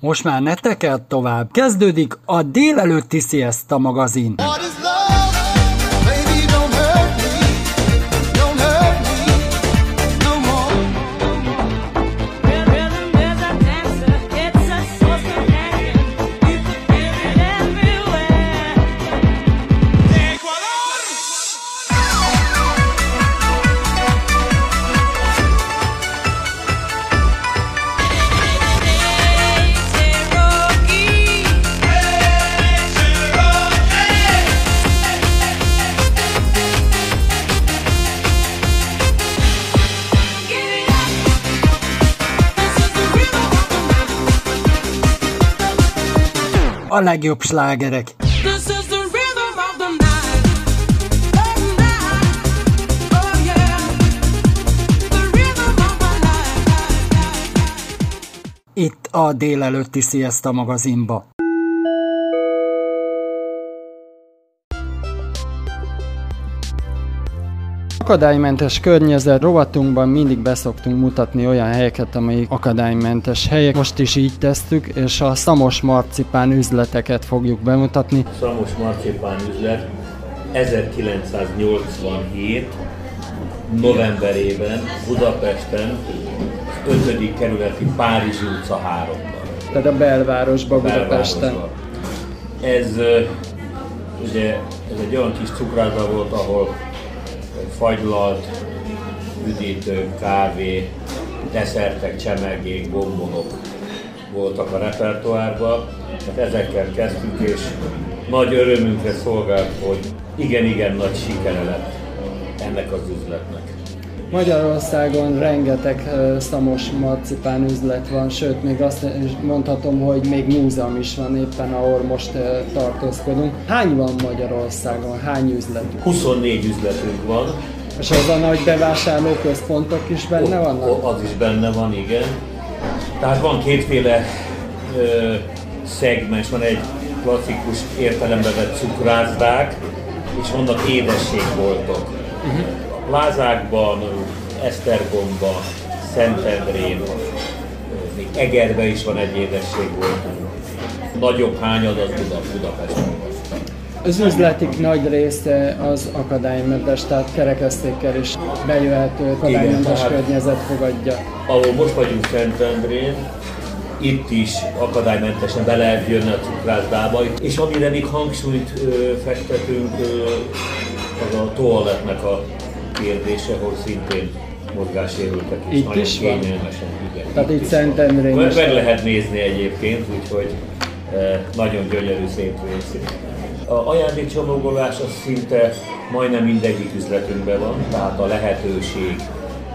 Most már ne tekert tovább. Kezdődik a délelőtti Siesta magazin. What of my life. Itt a délelőtti Siesta magazinba. Akadálymentes környezet rovatunkban mindig beszoktunk mutatni olyan helyeket, amelyik akadálymentes helyek. Most is így tesztük, és a szamos marcipán üzleteket fogjuk bemutatni. Szamos marcipán üzlet 1987 novemberében Budapesten, 5. kerületi Párizsi utca 3-ban. Tehát a belvárosba, Budapesten. belvárosban. Ez ugye ez egy olyan kis cukrászda volt, ahol fagylalt, üdítő, kávé, desszertek, csemegék, bombonok voltak a repertoárban. Hát ezekkel kezdtük, és nagy örömünkre szolgált, hogy igen-igen nagy sikere lett ennek az üzletnek. Magyarországon rengeteg szamos marcipán üzlet van, sőt, még azt mondhatom, hogy még múzeum is van éppen, ahol most tartózkodunk. Hány van Magyarországon? Hány üzlet? 24 üzletünk van, És az a nagy bevásárlóközpontok is benne O- vannak? o- Az is benne van, igen. Tehát van kétféle ö, szegmens, van egy klasszikus értelembe vett cukrászdák, és vannak édességboltok. Mhm. A plázákban, Esztergomban, Szentendrén, még Egerben is van egy édességbolt. Nagyobb hányad az Buda, Budapesten. Az üzletik nagy része az akadálymentes, tehát kerekesztékkel is bejöhető akadálymentes tehát- környezet fogadja. ahol most vagyunk Szentendrén, itt is akadálymentesen be lehet jönni a cukrászdába, és amire még hangsúlyt ö, fektetünk, ö, az a toalettnek a kérdése, ahol szintén mozgássérültek is Itt nagyon is kényelmesen. Igen, Tehát itt van. Szentendrén is meg lehet nézni egyébként, úgyhogy e, nagyon gyönyörű, szép végszín. A ajándékcsomagolás az szinte majdnem mindegyik üzletünkben van, tehát a lehetőség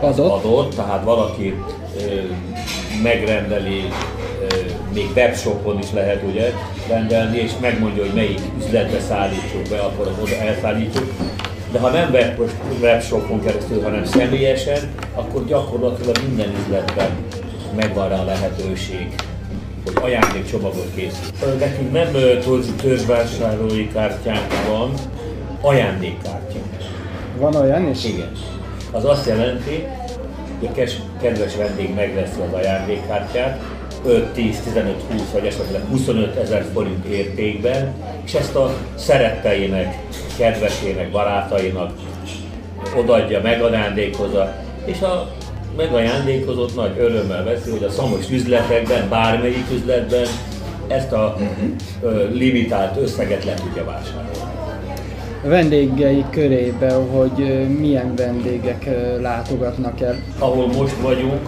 az Adott. adott, tehát valaki ö, megrendeli, ö, még webshopon is lehet ugye rendelni, és megmondja, hogy melyik üzletbe szállítsuk be, akkor oda elszállítjuk. De ha nem web- webshopon keresztül, hanem személyesen, akkor gyakorlatilag minden üzletben megvan rá a lehetőség, hogy ajándékcsomagot készít. Nekünk nem ö, torzi törzsvásárlói kártyánk van, ajándékkártya. Van olyan is? Igen. Az azt jelenti, hogy a kedves vendég megveszi az ajándékkártyát, 5, 10, 15, 20 vagy esetleg 25 ezer forint értékben, és ezt a szeretteinek, kedvesének, barátainak odaadja, megajándékozza, és a megajándékozott nagy örömmel veszi, hogy a szamos üzletekben, bármelyik üzletben ezt a ö, limitált összeget le tudja vásárolni. A vendégei körébe, hogy milyen vendégek látogatnak el. ahol most vagyunk,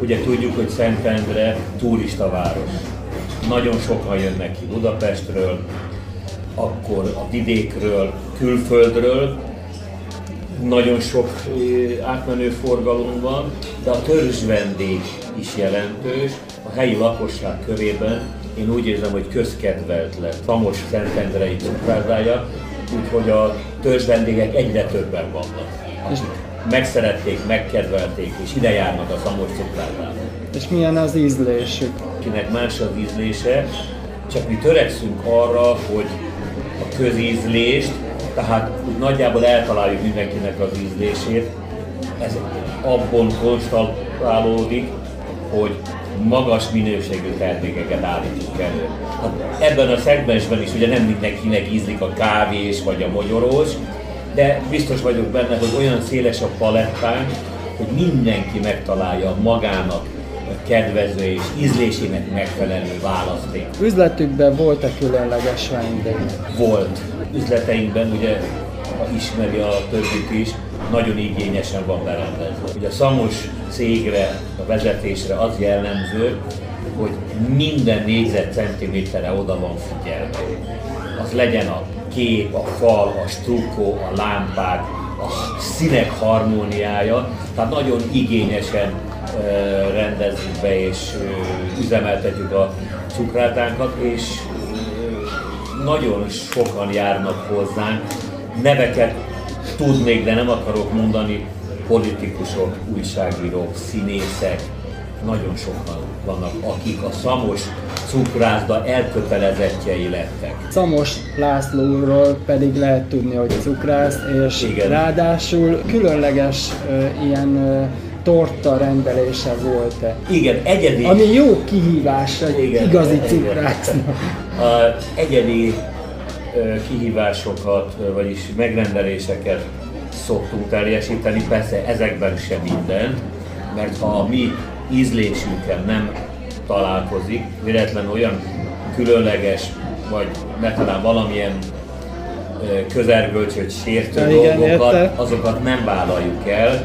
ugye tudjuk, hogy Szentendre turistaváros. Nagyon sokan jönnek ki Budapestről, akkor a vidékről, külföldről, nagyon sok átmenő forgalom van, de a törzs vendég is jelentős. A helyi lakosság körében én úgy érzem, hogy közkedvelt lett Szamos Szentendrei cukrázdája, úgyhogy a törzs vendégek egyre többen vannak. Megszerették, megkedvelték, és ide járnak a Szamos cukrázdába. és milyen az ízlésük? Akinek más az ízlése, csak mi törekszünk arra, hogy közízlést, tehát úgy nagyjából eltaláljuk mindenkinek az ízlését, ez abból konstatálódik, hogy magas minőségű termékeket állítunk elő. Hát ebben a szegmensben is ugye nem mindenkinek ízlik a kávés vagy a mogyorós, de biztos vagyok benne, hogy olyan széles a palettánk, hogy mindenki megtalálja magának kedvező és ízlésének megfelelő választék. Üzletükben volt-e különleges vendég? Volt. Üzleteinkben ugye, ha ismeri a többit is, nagyon igényesen van berendezve. Ugye a szamos cégre, a vezetésre az jellemző, hogy minden négyzetcentiméterre oda van figyelve. Az legyen a kép, a fal, a strukkó, a lámpák, a színek harmóniája, tehát nagyon igényesen rendezzük be és üzemeltetjük a cukrátánkat, és nagyon sokan járnak hozzánk. Neveket tudnék, de nem akarok mondani, politikusok, újságírók, színészek, nagyon sokan vannak, akik a szamos cukrászda elkötelezettjei lettek. Szamos Lászlóról pedig lehet tudni, hogy cukrász, és Igen. ráadásul különleges ö, ilyen ö, torta rendelése volt-e. Igen, egyedi, Ami jó kihívás egy Igen, igazi cukrásznak. egyedi kihívásokat, vagyis megrendeléseket szoktunk teljesíteni, persze ezekben sem mindent, mert ha a mi ízlésünkkel nem találkozik, véletlen olyan különleges, vagy talán valamilyen közelgölcsöt sértő igen, dolgokat, azokat nem vállaljuk el.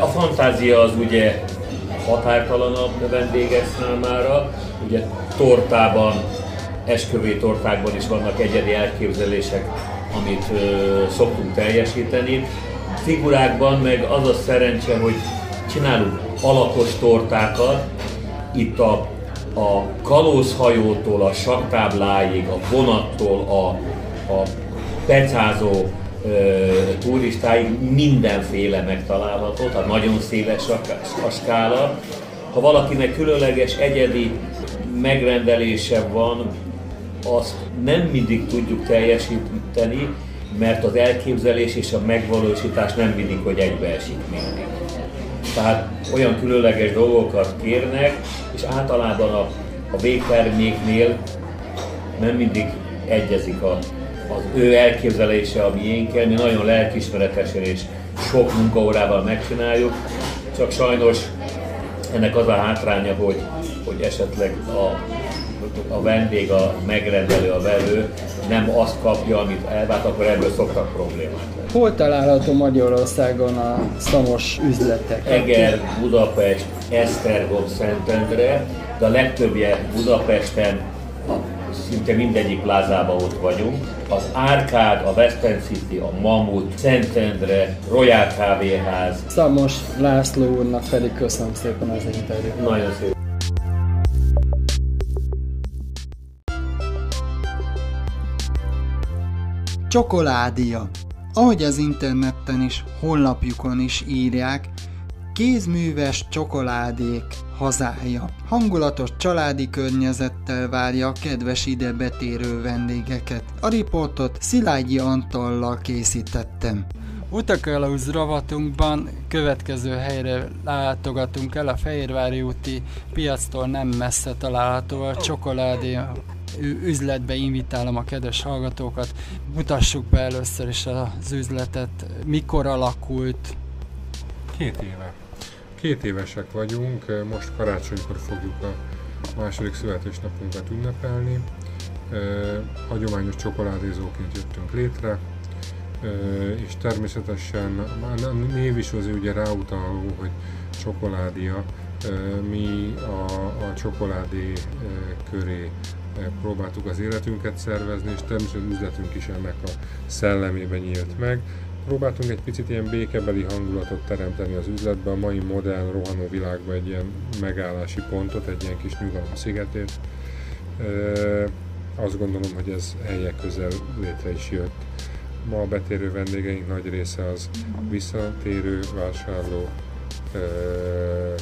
A fantázia az ugye határtalanabb vendégek számára, ugye tortában, esküvői tortákban is vannak egyedi elképzelések, amit ö, szoktunk teljesíteni. Figurákban meg az a szerencse, hogy csinálunk alakos tortákat, itt a, a kalózhajótól a saktábláig, a vonattól a, a pecázó turistáig mindenféle megtalálható, tehát nagyon széles a, skála. Ha valakinek különleges egyedi megrendelése van, azt nem mindig tudjuk teljesíteni, mert az elképzelés és a megvalósítás nem mindig, hogy egybeesik mindig. Tehát olyan különleges dolgokat kérnek, és általában a, a végterméknél nem mindig egyezik a, az ő elképzelése a miénkkel. Mi nagyon lelkismeretesen és sok munkaórával megcsináljuk, csak sajnos ennek az a hátránya, hogy, hogy esetleg a, a vendég, a megrendelő, a velő nem azt kapja, amit elvárt, akkor ebből szoktak problémák lenni. Hol található Magyarországon a szamos üzletek? Eger, Budapest, Esztergom, Szentendre, de a legtöbbje Budapesten, szinte mindegyik plázában ott vagyunk. Az Árkád, a West End City, a Mamut, Szentendre, Royal Kávéház, Szamos László úrnak pedig köszönöm szépen az interjút. nagyon szép. Csokoládia. Ahogy az interneten is, honlapjukon is írják, kézműves csokoládék hazája. Hangulatos családi környezettel várja a kedves ide betérő vendégeket. A riportot Szilágyi Antallal készítettem. Utakalauz ravatunkban következő helyre látogatunk el, a Fehérvári úti piactól nem messze található a csokoládé üzletbe invitálom a kedves hallgatókat. Mutassuk be először is az üzletet, mikor alakult, Két éve. Két évesek vagyunk, most karácsonykor fogjuk a második születésnapunkat ünnepelni. Hagyományos csokoládézóként jöttünk létre, és természetesen a név is az ugye ráutaló, hogy csokoládia. Mi a, a csokoládé köré próbáltuk az életünket szervezni, és természetesen üzletünk is ennek a szellemében nyílt meg. Próbáltunk egy picit ilyen békebeli hangulatot teremteni az üzletbe, a mai modern, rohanó világban egy ilyen megállási pontot, egy ilyen kis nyugalom szigetét. Ö, Azt gondolom, hogy ez helyek közel létre is jött. Ma a betérő vendégeink nagy része az visszatérő vásárló, Ö,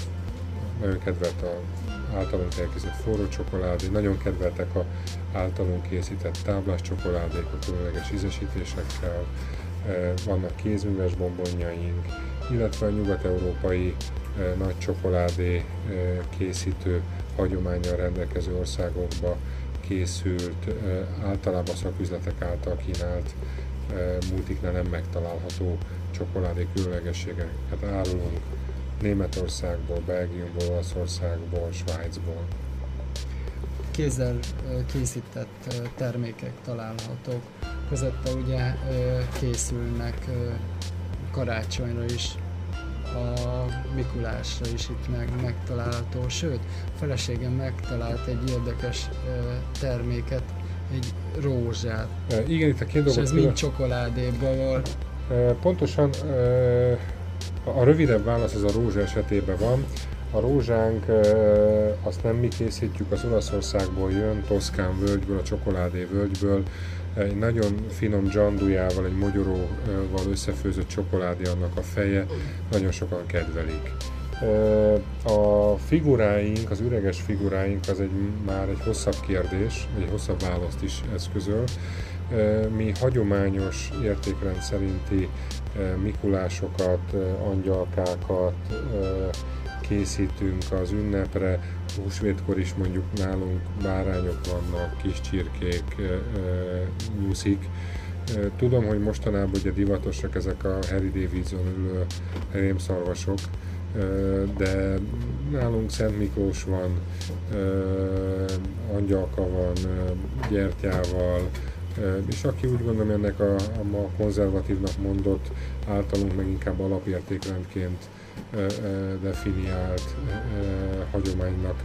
nagyon kedvelt a általunk elkészített forró csokoládé, nagyon kedveltek a általunk készített táblás csokoládék a különleges ízesítésekkel, vannak kézműves bombonjaink, illetve a nyugat-európai nagy csokoládé készítő hagyományal rendelkező országokba készült, általában szaküzletek által kínált multiknál nem megtalálható csokoládé különlegességeket árulunk Németországból, Belgiumból, Olaszországból, Svájcból. Kézzel készített termékek találhatók. Közötte ugye készülnek karácsonyra is, a Mikulásra is itt meg, megtalálható. Sőt, feleségem megtalált egy érdekes terméket, egy rózsát, Igen, itt a két és dolgot ez külön- mind csokoládéban volt. Ö, Pontosan a a rövidebb válasz ez a rózsa esetében van. A rózsánk azt nem mi készítjük, az Olaszországból jön, Toszkán völgyből, a csokoládé völgyből. Egy nagyon finom dzsandujával, egy mogyoróval összefőzött csokoládé annak a feje, nagyon sokan kedvelik. A figuráink, az üreges figuráink az egy, már egy hosszabb kérdés, egy hosszabb választ is eszközöl. Mi hagyományos értékrend szerinti Mikulásokat, angyalkákat készítünk az ünnepre. Húsvétkor is mondjuk nálunk bárányok vannak, kis csirkék, nyuszik. Tudom, hogy mostanában ugye divatosak ezek a Harry Davidson ülő rémszarvasok, de nálunk Szent Miklós van, angyalka van, gyertyával, és aki úgy gondolom ennek a, a ma konzervatívnak mondott, általunk meg inkább alapértékrendként definiált hagyománynak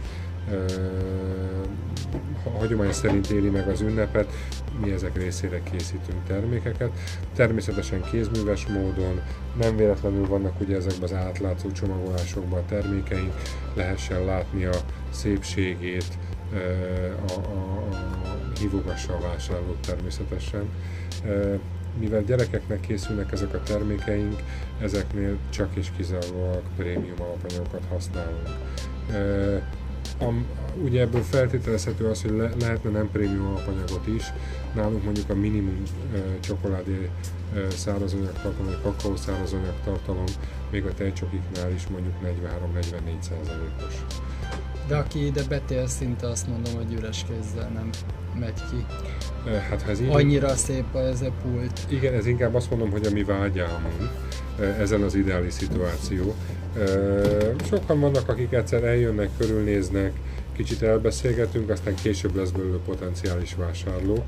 hagyomány szerint éli meg az ünnepet, mi ezek részére készítünk termékeket. Természetesen kézműves módon, nem véletlenül vannak ugye ezekben az átlátszó csomagolásokban a termékeink, lehessen látni a szépségét, a, a, a hívogassa a természetesen. Mivel gyerekeknek készülnek ezek a termékeink, ezeknél csak és kizárólag prémium alapanyagokat használunk. Ö, Am, ugye ebből feltételezhető az, hogy le, lehetne nem prémium alapanyagot is. Nálunk mondjuk a minimum ö, csokoládé ö, szárazanyag tartalom, vagy kakaó szárazanyag tartalom, még a tejcsokiknál is mondjuk 43-44 százalékos. De aki ide betér, szinte azt mondom, hogy üres kézzel nem megy ki. Hát ez így, Annyira szép ez a pult. Igen, ez inkább azt mondom, hogy a mi vágyálmunk, ö, ezen az ideális szituáció. Sokan vannak, akik egyszer eljönnek, körülnéznek, kicsit elbeszélgetünk, aztán később lesz belőle potenciális vásárló.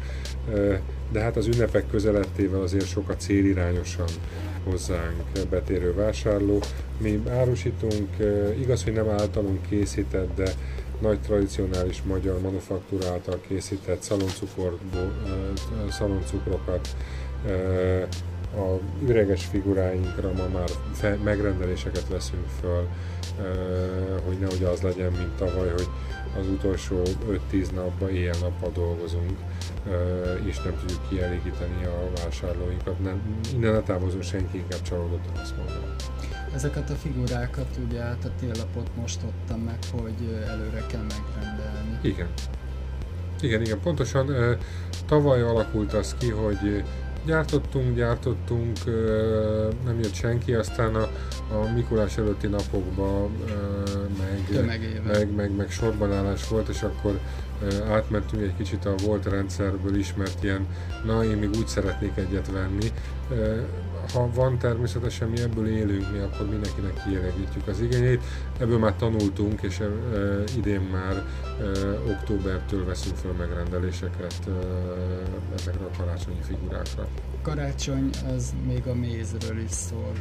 De hát az ünnepek közelettével azért sokat célirányosan hozzánk betérő vásárló. Mi árusítunk, ö, igaz, hogy nem általunk készített, de nagy tradicionális magyar manufaktúra által készített szaloncukrokat, ö, a üreges figuráinkra ma már fe, megrendeléseket veszünk föl, hogy nehogy az legyen, mint tavaly, hogy az utolsó 5-10 napban éjjel-nappal dolgozunk, és nem tudjuk kielégíteni a vásárlóinkat. Nem, innen a távozó senki inkább csalódott, azt mondom. Ezeket a figurákat ugye át a télapot most adtam meg, hogy előre kell megrendelni. Igen. Igen, igen, pontosan tavaly alakult az ki, hogy gyártottunk, gyártottunk, nem jött senki, aztán a, a Mikulás előtti napokban meg, meg, meg, meg sorbanállás volt, és akkor átmentünk egy kicsit a volt rendszerből ismert ilyen, na én még úgy szeretnék egyet venni. Ha van természetesen, mi ebből élünk, mi akkor mindenkinek kielégítjük az igényeit. Ebből már tanultunk, és ö, idén már ö, októbertől veszünk fel megrendeléseket ö, ezekre a karácsonyi figurákra. Karácsony az még a mézről is szól,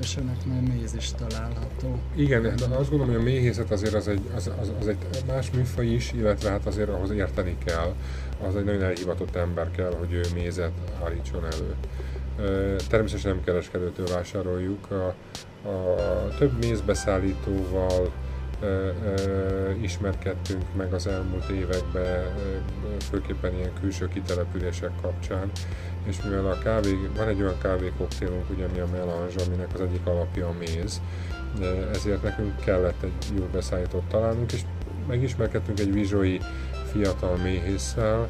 és ennek már méz is található. Igen, de azt gondolom, hogy a méhészet azért az egy, az, az, az egy más műfaj is, illetve hát azért ahhoz érteni kell. Az egy nagyon elhivatott ember kell, hogy ő mézet állítson elő. Természetesen nem kereskedőtől vásároljuk. A, a több mézbeszállítóval ö, ö, ismerkedtünk meg az elmúlt években, főképpen ilyen külső kitelepülések kapcsán, és mivel a kávé, van egy olyan kávékoktélunk, ugye, ami a melange, aminek az egyik alapja a méz, ezért nekünk kellett egy jó beszállítót találnunk, és megismerkedtünk egy vizsói fiatal méhésszel,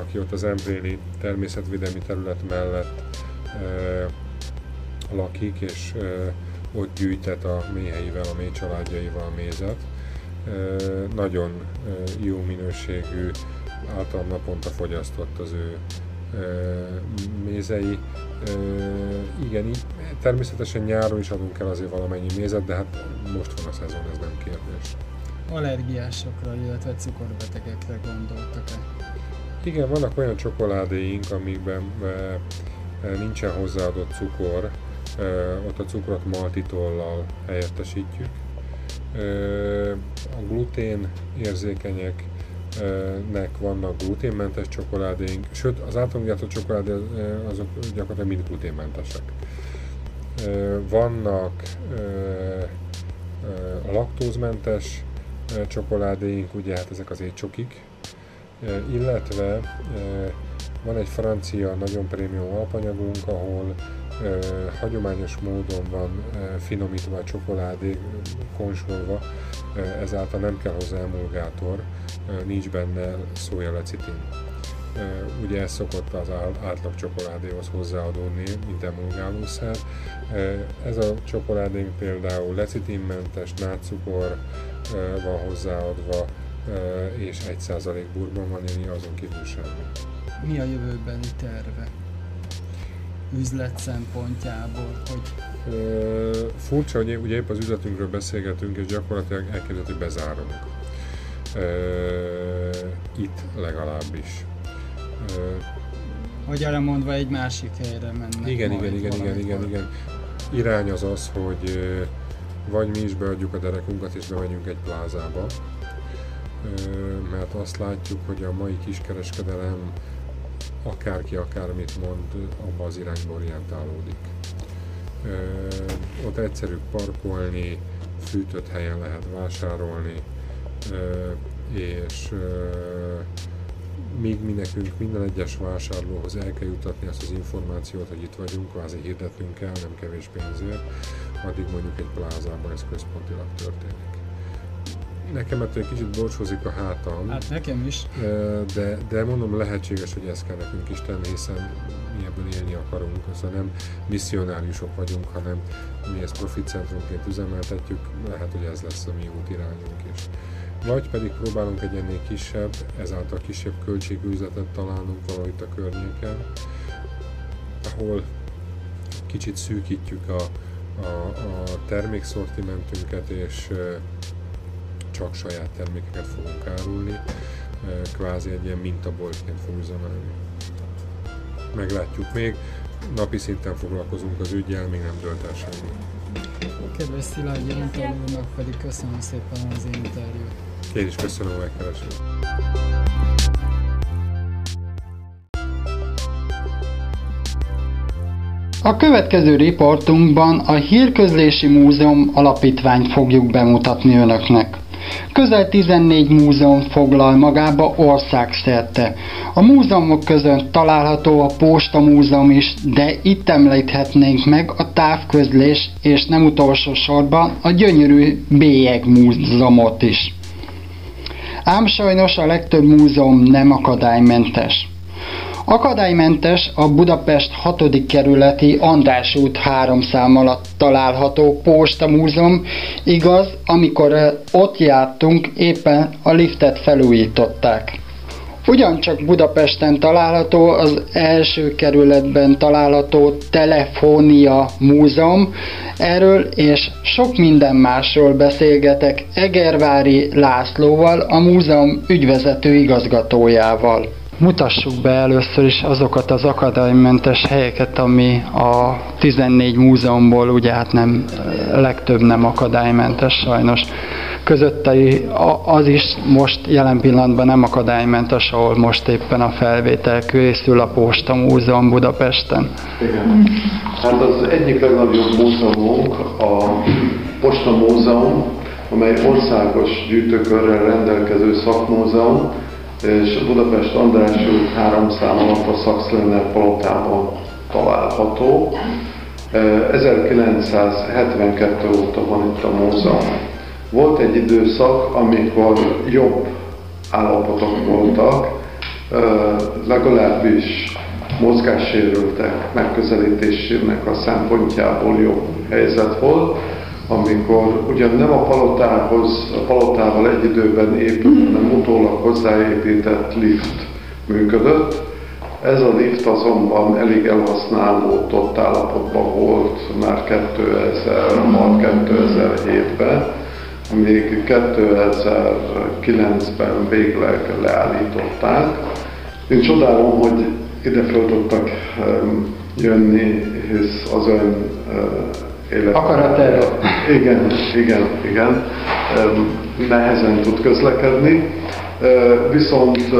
aki ott az Embréli természetvédelmi terület mellett eh, lakik, és eh, ott gyűjtet a méheivel, a mély családjaival mézet. Ö, Nagyon jó minőségű, általában naponta fogyasztott az ő mézei. Igen, természetesen nyáron is adunk el azért valamennyi mézet, de hát most van a szezon, ez nem kérdés. Allergiásokra, illetve cukorbetegekre gondoltak-e? Igen, vannak olyan csokoládéink, amikben e, nincsen hozzáadott cukor, e, ott a cukrot maltitollal helyettesítjük. E, a glutén érzékenyeknek vannak gluténmentes csokoládéink, sőt az általunk gyártott csokoládé azok gyakorlatilag mind gluténmentesek. Vannak a laktózmentes csokoládéink, ugye hát ezek az étcsokik, illetve van egy francia nagyon prémium alapanyagunk, ahol hagyományos módon van finomítva a csokoládé, konsolva, ezáltal nem kell hozzá emulgátor, nincs benne szójalecitin. Ugye ez szokott az átlag csokoládéhoz hozzáadódni, mint emulgálószer. Ez a csokoládénk például lecitinmentes, nátszukor van hozzáadva, és 1% burgon vanília, azon kívül semmi. Mi a jövőbeni terve? Üzlet szempontjából, hogy Ö, Furcsa, hogy ugye épp az üzletünkről beszélgetünk, és gyakorlatilag elkezdett, hogy bezárunk. Ö, Itt legalábbis. Ö, Magyarra mondva egy másik helyre mennek Igen, igen, igen, igen, igen, igen. Irány az az, hogy vagy mi is beadjuk a derekunkat és bemegyünk egy plázába, mert azt látjuk, hogy a mai kiskereskedelem akárki akármit mond, abba az irányba orientálódik. Ott egyszerű parkolni, fűtött helyen lehet vásárolni, és ö, míg mi nekünk minden egyes vásárlóhoz el kell jutatni azt az információt, hogy itt vagyunk, kvázi hirdetünk el, nem kevés pénzért, addig mondjuk egy plázában ez központilag történik. Nekem ettől egy kicsit borsozik a hátam, Hát nekem is. De, de mondom, lehetséges, hogy ezt kell nekünk is tenni, hiszen mi ebből élni akarunk, szóval nem misszionáriusok vagyunk, hanem mi ezt profitcentrumként üzemeltetjük, lehet, hogy ez lesz a mi útirányunk is. Vagy pedig próbálunk egy ennél kisebb, ezáltal kisebb költségű üzletet találnunk valahol itt a környéken, ahol kicsit szűkítjük a, a, a termékszortimentünket, és csak saját termékeket fogunk árulni, kvázi egy ilyen mintaboltként fog üzemelni. Meglátjuk még, napi szinten foglalkozunk az ügyel, még nem dölt el semmi. Kedves Szilágyi Antal pedig köszönöm szépen az interjút. Én is köszönöm a megkeresést. A következő riportunkban a Hírközlési Múzeum alapítványt fogjuk bemutatni önöknek. Közel 14 múzeum foglal magába országszerte. A múzeumok között található a Posta Múzeum is, de itt említhetnénk meg a távközlés és nem utolsó sorban a gyönyörű Bélyeg Múzeumot is. Ám sajnos a legtöbb múzeum nem akadálymentes. Akadálymentes a Budapest 6. kerületi András út 3 szám alatt található Posta Múzeum, igaz, amikor eh, ott jártunk, éppen a liftet felújították. Ugyancsak Budapesten található az első kerületben található Telefónia Múzeum. Erről és sok minden másról beszélgetek Egervári Lászlóval, a múzeum ügyvezető igazgatójával. Mutassuk be először is azokat az akadálymentes helyeket, ami a 14 múzeumból ugye hát nem, legtöbb nem akadálymentes sajnos. Közötte a- az is most jelen pillanatban nem akadálymentes, ahol most éppen a felvétel készül a Posta Múzeum Budapesten. Igen. Hát az egyik legnagyobb múzeumunk a Posta Múzeum, amely országos gyűjtőkörrel rendelkező szakmúzeum, és Budapest András út három szám alatt a Szakszlener palotában található. Eh, 1972 óta van itt a múzeum. Volt egy időszak, amikor jobb állapotok voltak, legalábbis mozgássérültek megközelítésének a szempontjából jobb helyzet volt, amikor ugyan nem a palotához, a palotával egy időben épült, hanem utólag hozzáépített lift működött. Ez a lift azonban elég elhasználódott állapotban volt már 2006-2007-ben, még 2009-ben végleg leállították. Én csodálom, hogy ide föl tudtak jönni, hisz az ön élet... Akaraterő. Igen, igen, igen. Nehezen tud közlekedni. Viszont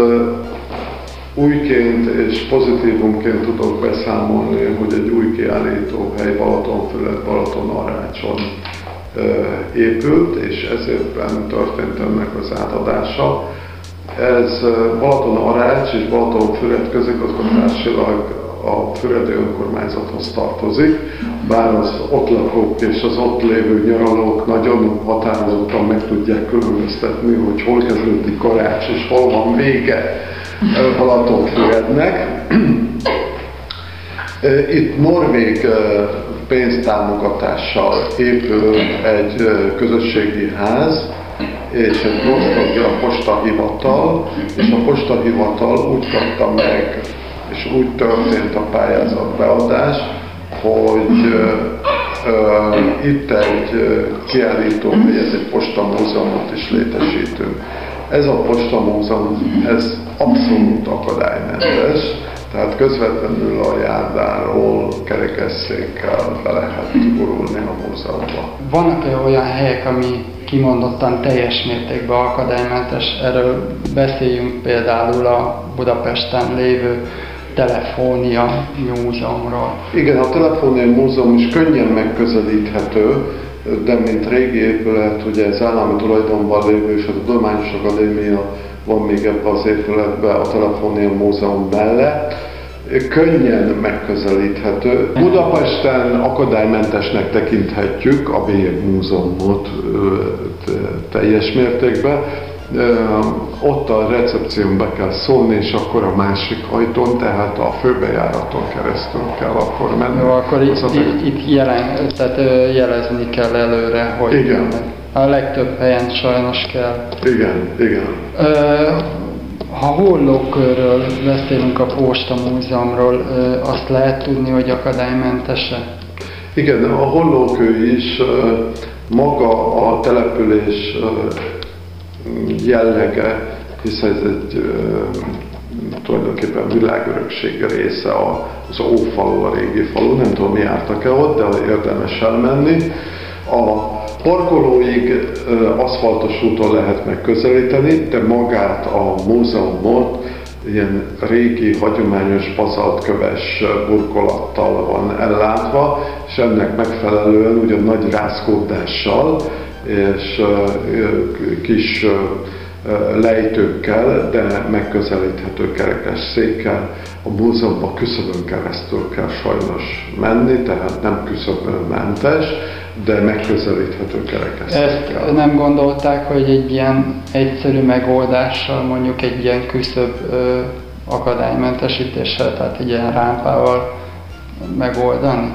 újként és pozitívumként tudok beszámolni, hogy egy új kiállítóhely Balatonfüred, Balatonarácson ö, épült, és ezértben történt ennek az átadása. Ez ö, Balaton-Arács és Balatonfüred közigazgatásilag a Füredi önkormányzathoz tartozik, bár az ott lakók és az ott lévő nyaralók nagyon határozottan meg tudják különböztetni, hogy hol kezdődik Karács és hol van vége ö, Balatonfürednek. Itt norvég ö, pénztámogatással épül egy ö, közösségi ház, és egy a postahivatal, és a postahivatal úgy kapta meg, és úgy történt a pályázat beadás, hogy ö, ö, itt egy kiállító, vagy ez egy postamúzeumot is létesítünk. Ez a postamúzeum, ez abszolút akadálymentes, tehát közvetlenül a járdáról kerekesszékkel be lehet gurulni a múzeumba. Vannak-e olyan helyek, ami kimondottan teljes mértékben akadálymentes? Erről beszéljünk például a Budapesten lévő Telefónia Múzeumról. Igen, a Telefónia Múzeum is könnyen megközelíthető, de mint régi épület, ugye ez állami tulajdonban lévő, és a Tudományos Akadémia van még ebben az épületben a Telefónia Múzeum mellett, könnyen megközelíthető. Budapesten akadálymentesnek tekinthetjük a BM Múzeumot teljes mértékben. Ott a recepción be kell szólni, és akkor a másik ajtón, tehát a főbejáraton keresztül kell akkor menni. Jó, akkor Az itt, a- itt, itt jelen, tehát jelezni kell előre, hogy Igen. a legtöbb helyen sajnos kell. Igen, igen. Ha hollókörről beszélünk a Posta Múzeumról, azt lehet tudni, hogy akadálymentes-e? Igen, a hollókő is maga a település jellege, hisz ez egy tulajdonképpen világörökség része az Ófalu, a régi falu, nem tudom, mi jártak-e ott, de érdemes elmenni. A parkolóig aszfaltos úton lehet megközelíteni, de magát a múzeumot ilyen régi, hagyományos bazaltköves burkolattal van ellátva, és ennek megfelelően ugyan nagy rázkódással és kis lejtőkkel, de megközelíthető kerekes székkel. A múzeumba küszöbön keresztül kell sajnos menni, tehát nem küszöbönmentes, de megközelíthető kerekes Ezt nem gondolták, hogy egy ilyen egyszerű megoldással, mondjuk egy ilyen küszöbb ö, akadálymentesítéssel, tehát egy ilyen rámpával megoldani?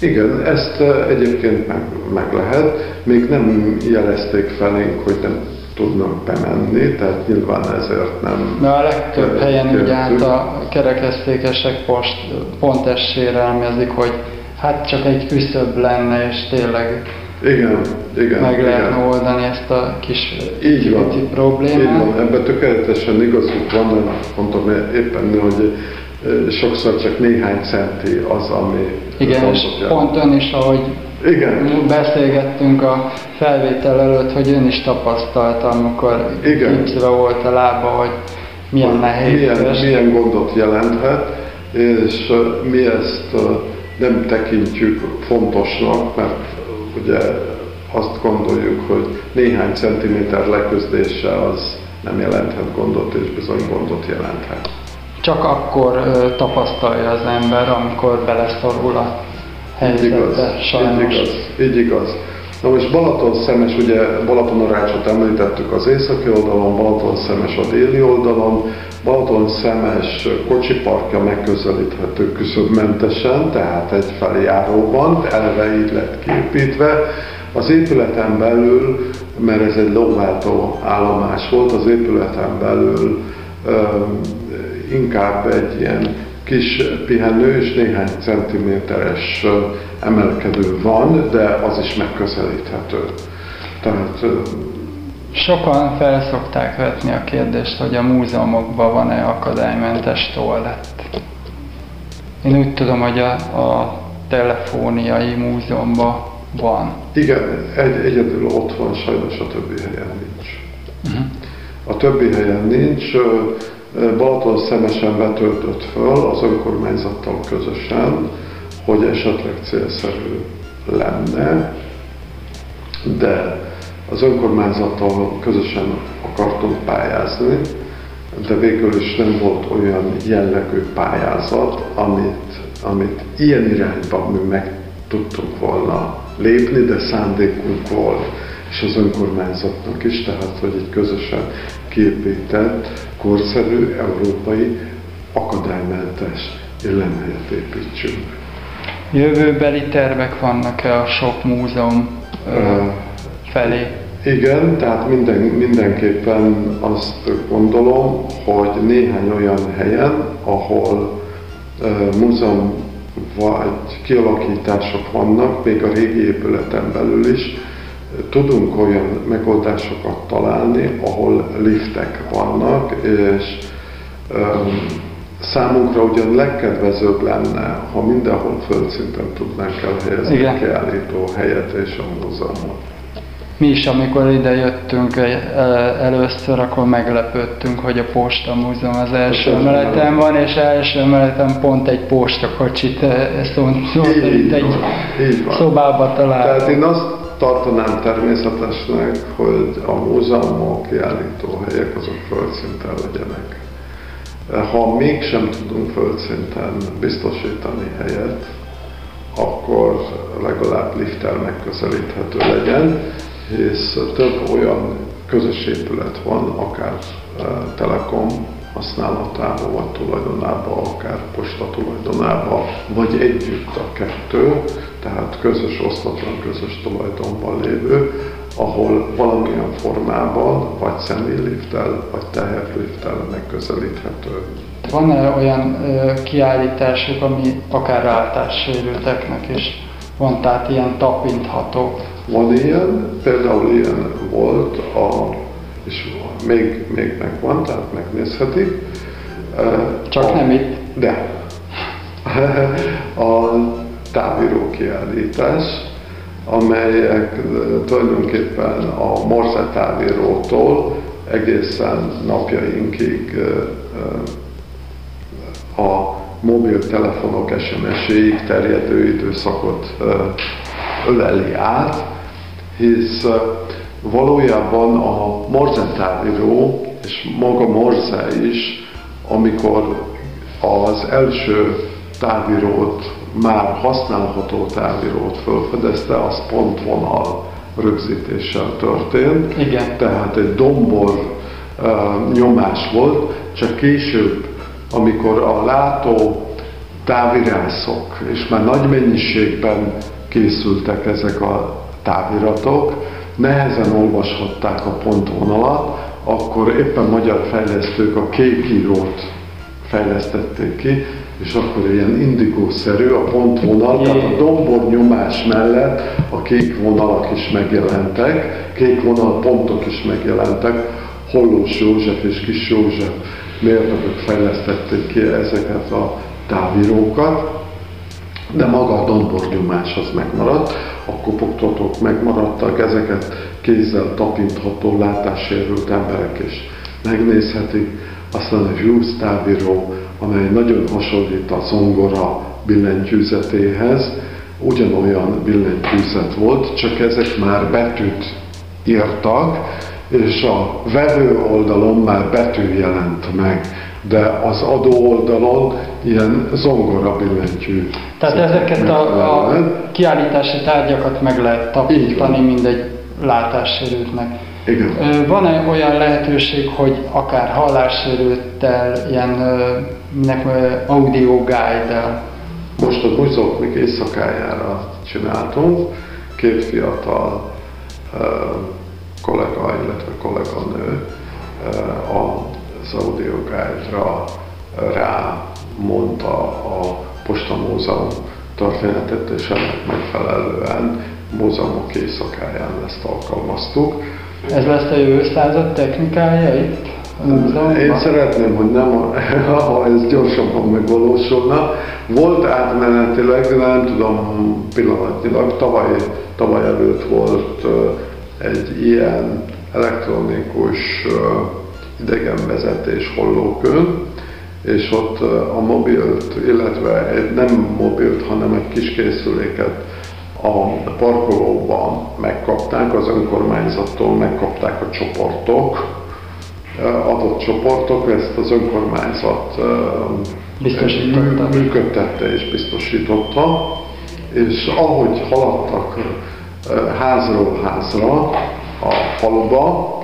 Igen, ezt egyébként meg, meg lehet. Még nem jelezték felénk, hogy nem tudnak bemenni, tehát nyilván ezért nem... De a legtöbb helyen úgy kértük. át a kerekesztékesek post, pont ezt sérelmezik, hogy hát csak egy küszöbb lenne, és tényleg Igen, igen. meg igen. lehetne oldani ezt a kis Így van. pici Így problémát. van, ebben tökéletesen igazuk van, de mondtam éppen, hogy sokszor csak néhány centi az, ami Igen, és pont ön is, ahogy Igen, beszélgettünk a felvétel előtt, hogy ön is tapasztalta, amikor gipszbe volt a lába, hogy milyen nehéz. milyen, milyen gondot jelenthet, és mi ezt nem tekintjük fontosnak, mert ugye azt gondoljuk, hogy néhány centiméter leközdése az nem jelenthet gondot, és bizony gondot jelenthet. Csak akkor ö, tapasztalja az ember, amikor beleszorul a Így igaz, helyzetbe, így sajnos. igaz, így igaz. Na most Balaton szemes, ugye Balatonarácsot említettük az északi oldalon, Balaton szemes a déli oldalon, Balaton szemes kocsiparkja megközelíthető küszöbmentesen, tehát egy feljáróban, eleve így lett képítve. Az épületen belül, mert ez egy lóváltó állomás volt, az épületen belül ö, inkább egy ilyen kis pihenő és néhány centiméteres emelkedő van, de az is megközelíthető. Tehát Sokan felszokták vetni a kérdést, hogy a múzeumokban van-e akadálymentes toalett. Én úgy tudom, hogy a, a telefóniai múzeumban van. igen, egy, egyedül ott van, sajnos a többi helyen nincs. A többi helyen nincs. Balaton szemesen vetődött föl az önkormányzattal közösen, hogy esetleg célszerű lenne, de az önkormányzattal közösen akartunk pályázni, de végül is nem volt olyan jellegű pályázat, amit, amit ilyen irányban mi meg tudtunk volna lépni, de szándékunk volt, és az önkormányzatnak is, tehát hogy egy közösen képített, korszerű, európai, akadálymentes élelmehelyet építsünk. Jövőbeli tervek vannak-e a sok múzeum Ö, felé? Igen, tehát minden, mindenképpen azt gondolom, hogy néhány olyan helyen, ahol uh, múzeum vagy kialakítások vannak, még a régi épületen belül is, tudunk olyan megoldásokat találni, ahol liftek vannak, és um, számunkra ugyan legkedvezőbb lenne, ha mindenhol földszinten tudnánk elhelyezni Igen. a kiállító helyet és a múzeumot. Mi is, amikor ide jöttünk először, akkor meglepődtünk, hogy a Posta Múzeum az első Köszönöm. emeleten van, és első emeleten pont egy postakocsit szó, szó szerint egy így van. szobába Tehát találtunk. én azt tartanám természetesnek, hogy a múzeumok, kiállítóhelyek azok földszinten legyenek. Ha mégsem tudunk földszinten biztosítani helyet, akkor legalább lifttel megközelíthető legyen, hisz több olyan közös épület van, akár eh, Telekom használatában, vagy tulajdonában, akár posta tulajdonában, vagy együtt a kettő, tehát közös, osztatlan közös tulajdonban lévő, ahol valamilyen formában, vagy személyliftel, vagy teherlifttel megközelíthető. Van-e olyan ö, kiállításuk, ami akár látássérülteknek is van, tehát ilyen tapintható? Van ilyen, például ilyen volt, a, és még, még megvan, tehát megnézhetik. Csak a, nem itt. De. A távíró kiállítás, amelyek tulajdonképpen a Morse távírótól egészen napjainkig a mobiltelefonok SMS-ig terjedő időszakot öleli át, hisz valójában a Morse távíró és maga Morse is, amikor az első távírót, már használható távírót felfedezte, az pontvonal rögzítéssel történt. Igen. Tehát egy dombor ö, nyomás volt, csak később, amikor a látó távirászok, és már nagy mennyiségben készültek ezek a táviratok, nehezen olvashatták a pontvonalat, akkor éppen magyar fejlesztők a kék írót fejlesztették ki, és akkor ilyen indigószerű a pontvonal, tehát a dombor nyomás mellett a kék vonalak is megjelentek, kék vonal pontok is megjelentek, Hollós József és Kis József mérnökök fejlesztették ki ezeket a távírókat, de maga a dombornyomás az megmaradt, a kopogtatók megmaradtak, ezeket kézzel tapintható, látássérült emberek is megnézhetik. Aztán a Hughes távíró, amely nagyon hasonlít a zongora billentyűzetéhez, ugyanolyan billentyűzet volt, csak ezek már betűt írtak, és a vevő oldalon már betű jelent meg, de az adó oldalon ilyen zongora billentyű. Tehát ezeket a, a kiállítási tárgyakat meg lehet tapintani mindegy látássérültnek. Igen. Van-e olyan lehetőség, hogy akár hallássérülttel, ilyen minek audio guide Most a Buzoknik éjszakájára csináltunk, két fiatal kollega, illetve kolléganő az Audio Guide-ra rá mondta a Posta Múzeum történetet, és ennek megfelelően múzeumok éjszakáján ezt alkalmaztuk. Ez lesz a jövő század technikája itt múzeumban? Én szeretném, hogy nem, ha ez gyorsabban megvalósulna. Volt átmenetileg, nem tudom pillanatnyilag, tavaly, tavaly előtt volt egy ilyen elektronikus idegenvezetés hollókön, és ott a mobilt, illetve egy, nem mobilt, hanem egy kis készüléket a parkolóban megkapták, az önkormányzattól megkapták a csoportok, adott csoportok, ezt az önkormányzat működtette és biztosította, és ahogy haladtak házról házra a faluba,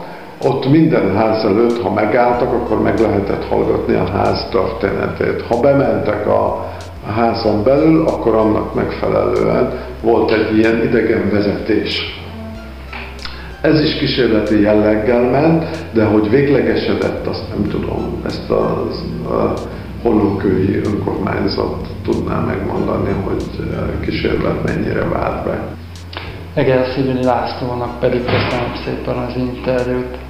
ott minden ház előtt, ha megálltak, akkor meg lehetett hallgatni a ház történetét. Ha bementek a házon belül, akkor annak megfelelően volt egy ilyen idegenvezetés. Ez is kísérleti jelleggel ment, de hogy véglegesedett, azt nem tudom. Ezt a, a hollókői önkormányzat tudná megmondani, hogy kísérlet mennyire vált be. Egerszívüli Lászlónak pedig köszönöm szépen az interjút.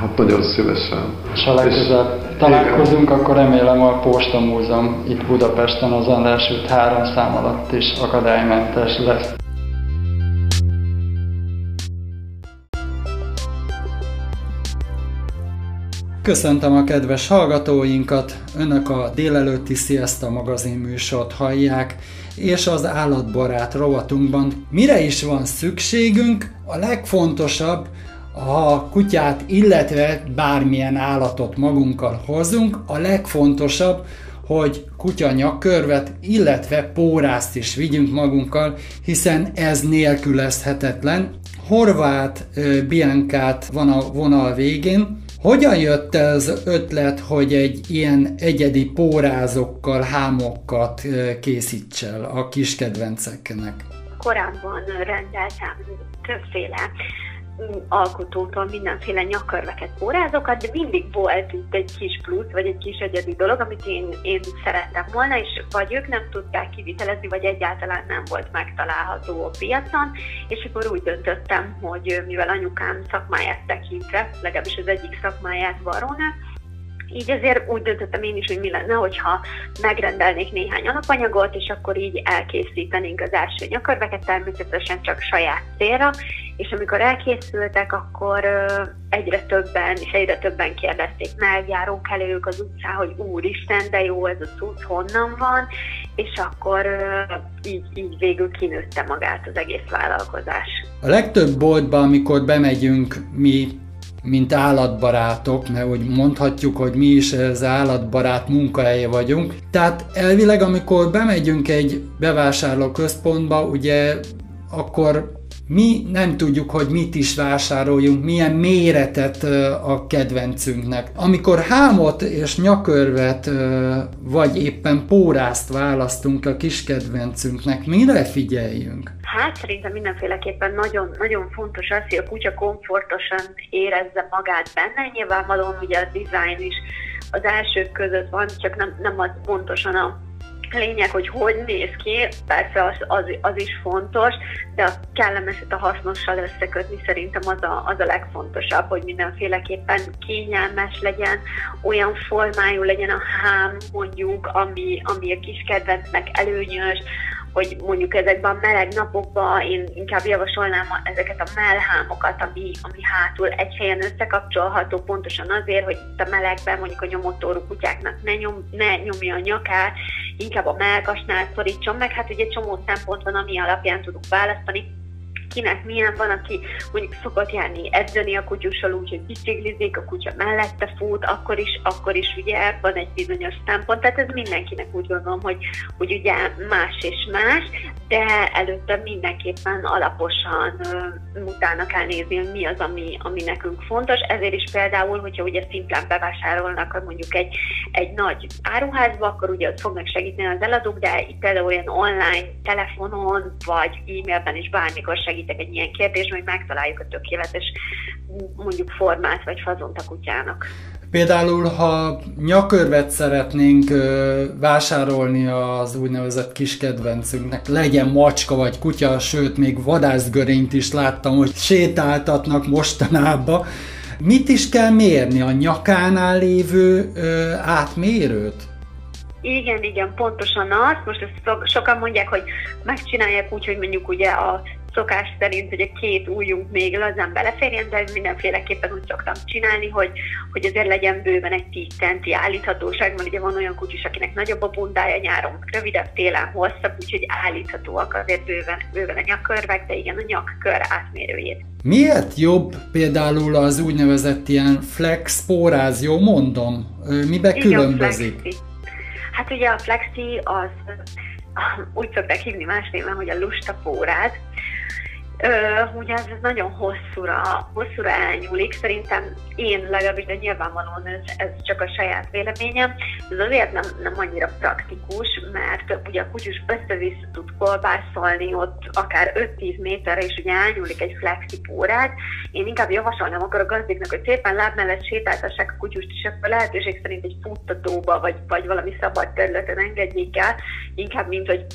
Hát nagyon szívesen. És ha legközelebb találkozunk, akkor remélem a Posta Múzeum itt Budapesten az András út három szám alatt is akadálymentes lesz. Köszöntöm a kedves hallgatóinkat, Önök a délelőtti Sziaszta magazin műsort hallják, és az állatbarát rovatunkban mire is van szükségünk, a legfontosabb, ha kutyát, illetve bármilyen állatot magunkkal hozunk, a legfontosabb, hogy kutya nyakkörvet, illetve pórázt is vigyünk magunkkal, hiszen ez nélkülözhetetlen. Horváth ö, Biancát van a vonal végén. Hogyan jött el az ötlet, hogy egy ilyen egyedi pórázokkal, hámokat készíts el a kis kedvenceknek? korábban rendeltem többféle alkotótól mindenféle nyakkörveket, pórázokat, de mindig volt itt egy kis plusz, vagy egy kis egyedi dolog, amit én, én szerettem volna, és vagy ők nem tudták kivitelezni, vagy egyáltalán nem volt megtalálható a piacon, és akkor úgy döntöttem, hogy mivel anyukám szakmáját tekintve, legalábbis az egyik szakmáját varónak, így ezért úgy döntöttem én is, hogy mi lenne, hogyha megrendelnék néhány alapanyagot, és akkor így elkészítenénk az első nyakörveket, természetesen csak saját célra, és amikor elkészültek, akkor egyre többen, és egyre többen kérdezték meg, járunk elők az utcán, hogy úristen, de jó ez a cucc, honnan van, és akkor így, így végül kinőtte magát az egész vállalkozás. A legtöbb boltban, amikor bemegyünk mi, mint állatbarátok, mert úgy mondhatjuk, hogy mi is ez állatbarát munkahelye vagyunk. Tehát elvileg, amikor bemegyünk egy bevásárlóközpontba, ugye akkor mi nem tudjuk, hogy mit is vásároljunk, milyen méretet a kedvencünknek. Amikor hámot és nyakörvet vagy éppen pórázt választunk a kis kedvencünknek, mire figyeljünk? Hát szerintem mindenféleképpen nagyon, nagyon fontos az, hogy a kutya komfortosan érezze magát benne. Nyilvánvalóan ugye a design is az elsők között van, csak nem, nem az pontosan a lényeg, hogy hogy néz ki, persze az, az, az is fontos, de a kellemeset a hasznossal összekötni szerintem az a, az a legfontosabb, hogy mindenféleképpen kényelmes legyen, olyan formájú legyen a hám mondjuk, ami, ami a kis kedvencnek előnyös, hogy mondjuk ezekben a meleg napokban én inkább javasolnám ezeket a mellhámokat, ami, ami hátul egy helyen összekapcsolható, pontosan azért, hogy itt a melegben mondjuk a nyomottorú kutyáknak ne, nyom, ne nyomja a nyakát, inkább a melkasnál szorítson meg, hát ugye csomó szempont van, ami alapján tudunk választani, kinek milyen van, aki mondjuk szokott járni edzeni a kutyussal úgy, hogy biciklizik, a kutya mellette fut, akkor is, akkor is ugye van egy bizonyos szempont, tehát ez mindenkinek úgy gondolom, hogy, hogy ugye más és más, de előtte mindenképpen alaposan utána kell nézni, hogy mi az, ami, ami nekünk fontos, ezért is például, hogyha ugye szimplán bevásárolnak mondjuk egy, egy nagy áruházba, akkor ugye ott fognak segíteni az eladók, de itt például olyan online, telefonon, vagy e-mailben is bármikor segítek egy ilyen kérdésben, hogy megtaláljuk a tökéletes mondjuk formát vagy fazont a kutyának. Például, ha nyakörvet szeretnénk ö, vásárolni az úgynevezett kis kedvencünknek, legyen macska vagy kutya, sőt, még vadászgörényt is láttam, hogy sétáltatnak mostanában. Mit is kell mérni? A nyakánál lévő ö, átmérőt? Igen, igen, pontosan az. Most ezt so- sokan mondják, hogy megcsinálják úgy, hogy mondjuk ugye a szokás szerint, hogy a két ujjunk még lazán beleférjen, de mindenféleképpen úgy szoktam csinálni, hogy, hogy azért legyen bőven egy 10 centi állíthatóság, mert ugye van olyan kutyus, akinek nagyobb a bundája nyáron, rövidebb télen hosszabb, úgyhogy állíthatóak azért bőven, bőven a nyakkörvek, de igen, a nyakkör átmérőjét. Miért jobb például az úgynevezett ilyen flex póráz, jó mondom? Mibe különbözik? flexi. Hát ugye a flexi az úgy szokták hívni más néven, hogy a lusta póráz. Ö, ugye ez nagyon hosszúra, hosszúra elnyúlik, szerintem én legalábbis, de nyilvánvalóan ez, ez csak a saját véleményem, ez azért nem, nem annyira praktikus, mert ugye a kutyus össze-vissza tud kolbászolni ott akár 5-10 méterre, és ugye elnyúlik egy flexi pórát. Én inkább javasolnám akkor a gazdéknak, hogy szépen láb mellett sétáltassák a kutyust, és akkor lehetőség szerint egy futtatóba, vagy, vagy valami szabad területen engedjék el, inkább mint hogy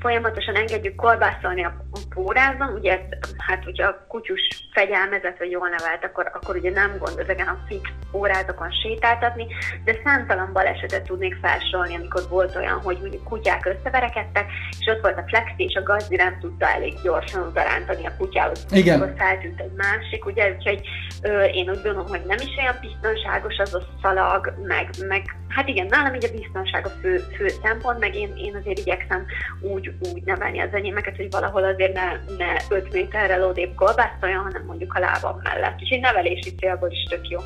folyamatosan engedjük kolbászolni a pórázon, ugye ez, hát hogyha a kutyus fegyelmezett vagy jól nevelt, akkor, akkor ugye nem gond ezeken a fix pórázokon sétáltatni, de számtalan balesetet tudnék felsorolni, amikor volt olyan, hogy mondjuk kutyák összeverekedtek, és ott volt a flexi, és a gazdi nem tudta elég gyorsan odarántani a kutyához. Igen. Akkor feltűnt egy másik, ugye, úgyhogy ö, én úgy gondolom, hogy nem is olyan biztonságos az a szalag, meg, meg hát igen, nálam így a biztonság a fő, fő szempont, meg én, én azért igyekszem úgy, úgy nevelni az enyémeket, hogy valahol azért ne, ne 5 méterrel odébb kolbászoljon, hanem mondjuk a lábam mellett. És egy nevelési célból is tök jó.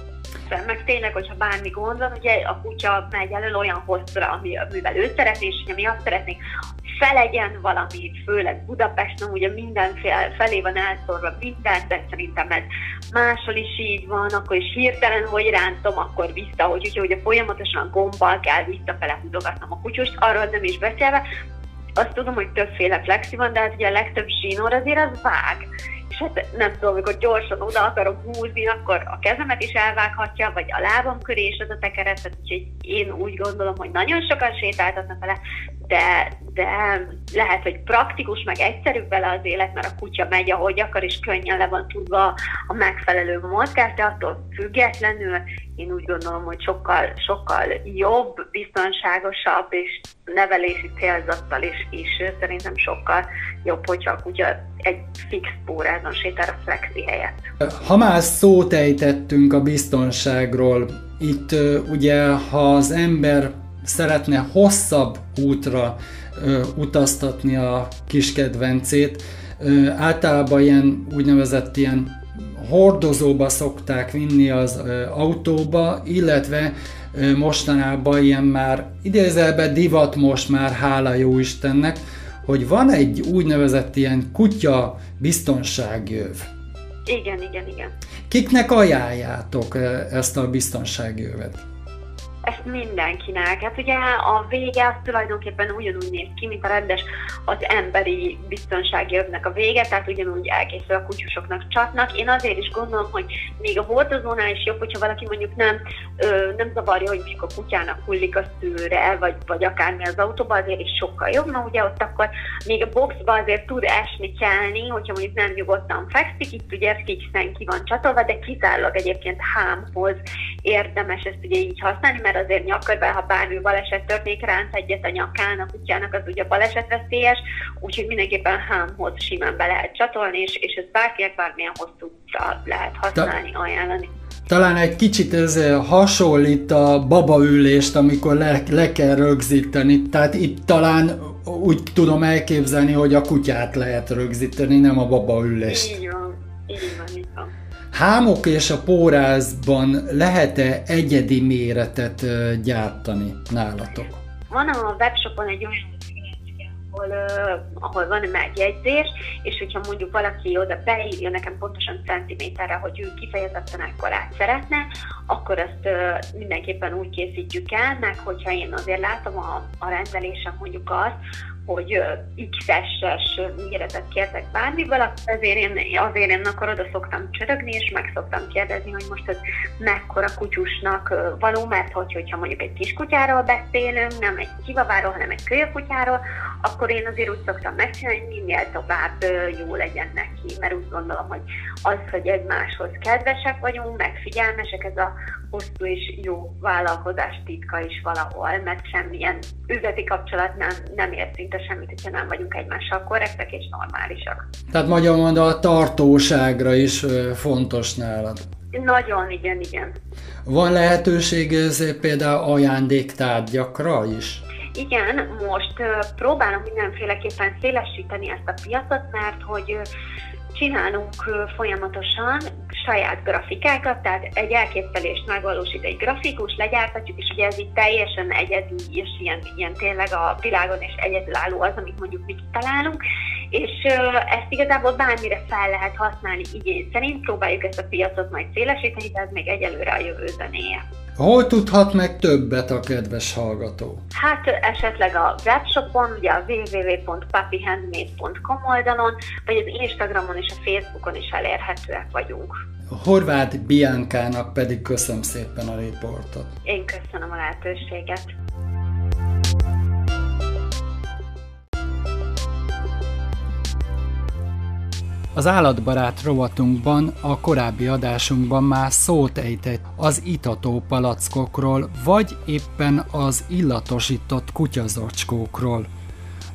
De meg tényleg, hogyha bármi gond van, ugye a kutya megy elő olyan hosszra, ami, amivel ő szeretné, és ugye mi azt szeretnénk, felegyen valami, főleg Budapesten, ugye mindenféle felé van elszórva minden, de szerintem ez máshol is így van, akkor is hirtelen, hogy rántom, akkor vissza, hogy ugye, ugye folyamatosan gombbal kell visszafele húzogatnom a kutyust, arról nem is beszélve, azt tudom, hogy többféle flexi van, de hát ugye a legtöbb zsinór azért az vág. És hát nem tudom, amikor gyorsan oda akarok húzni, akkor a kezemet is elvághatja, vagy a lábam köré is az a tekeret, tehát úgyhogy én úgy gondolom, hogy nagyon sokan sétáltatnak vele, de, de lehet, hogy praktikus, meg egyszerűbb vele az élet, mert a kutya megy, ahogy akar, és könnyen le van tudva a megfelelő mozgás, de attól függetlenül én úgy gondolom, hogy sokkal, sokkal jobb, biztonságosabb és nevelési célzattal is, is szerintem sokkal jobb, hogyha a kutya egy fix pórázon sétál a flexi helyett. Ha már szót ejtettünk a biztonságról, itt ugye, ha az ember szeretne hosszabb útra utaztatni a kis kedvencét, általában ilyen úgynevezett ilyen hordozóba szokták vinni az autóba, illetve mostanában ilyen már idézelben divat most már, hála jó Istennek, hogy van egy úgynevezett ilyen kutya biztonságjöv. Igen, igen, igen. Kiknek ajánljátok ezt a biztonságjövet? Ezt mindenkinek. Hát ugye a vége az tulajdonképpen ugyanúgy néz ki, mint a rendes az emberi biztonsági övnek a vége, tehát ugyanúgy elkészül a kutyusoknak csatnak. Én azért is gondolom, hogy még a hordozónál is jobb, hogyha valaki mondjuk nem, ö, nem zavarja, hogy mondjuk a kutyának hullik a szőre, vagy, vagy akármi az autóba, azért is sokkal jobb, mert ugye ott akkor még a boxba azért tud esni, kelni, hogyha mondjuk nem nyugodtan fekszik, itt ugye fixen ki van csatolva, de kizárólag egyébként hámhoz érdemes ezt ugye így használni, mert azért nyakkörben, ha bármi baleset történik, ránt egyet a nyakán, a kutyának az ugye balesetveszélyes, úgyhogy mindenképpen hámhoz simán be lehet csatolni, és, és ez bárkinek bármilyen hosszú útra lehet használni, ajánlani. Talán egy kicsit ez ö, hasonlít a babaülést, amikor le, le kell rögzíteni. Tehát itt talán úgy tudom elképzelni, hogy a kutyát lehet rögzíteni, nem a babaülést. Így van, így van, így van. Hámok és a pórázban lehet-e egyedi méretet gyártani nálatok? Van a webshopon egy olyan ahol, uh, ahol van egy és hogyha mondjuk valaki oda beírja nekem pontosan centiméterre, hogy ő kifejezetten ekkorát szeretne, akkor azt uh, mindenképpen úgy készítjük el, meg hogyha én azért látom a, a rendelésem mondjuk azt, hogy X-es méretet kértek bármiből, akkor azért én, azért én akkor oda szoktam csörögni, és meg szoktam kérdezni, hogy most ez mekkora kutyusnak való, mert hogy, hogyha mondjuk egy kiskutyáról beszélünk, nem egy kivaváról, hanem egy kölyökutyáról, akkor én azért úgy szoktam megcsinálni, hogy minél tovább jó legyen neki, mert úgy gondolom, hogy az, hogy egymáshoz kedvesek vagyunk, meg figyelmesek, ez a hosszú és jó vállalkozás titka is valahol, mert semmilyen üzleti kapcsolat nem, nem szinte semmit, hogyha nem vagyunk egymással korrektek és normálisak. Tehát magyar mondva a tartóságra is fontos nálad. Nagyon, igen, igen. Van lehetőség ez például ajándéktárgyakra is? Igen, most próbálom mindenféleképpen szélesíteni ezt a piacot, mert hogy csinálunk folyamatosan saját grafikákat, tehát egy elképzelést megvalósít egy grafikus, legyártatjuk, és ugye ez így teljesen egyedi, és ilyen, ilyen tényleg a világon is egyedülálló az, amit mondjuk mi kitalálunk, és ezt igazából bármire fel lehet használni igény szerint, próbáljuk ezt a piacot majd szélesíteni, de ez még egyelőre a jövő zenéje. Hol tudhat meg többet a kedves hallgató? Hát esetleg a webshopon, ugye a www.papihandmade.com oldalon, vagy az Instagramon és a Facebookon is elérhetőek vagyunk. Horváth Biankának pedig köszönöm szépen a riportot. Én köszönöm a lehetőséget. Az állatbarát rovatunkban, a korábbi adásunkban már szót ejtett az itató palackokról, vagy éppen az illatosított kutyazacskókról,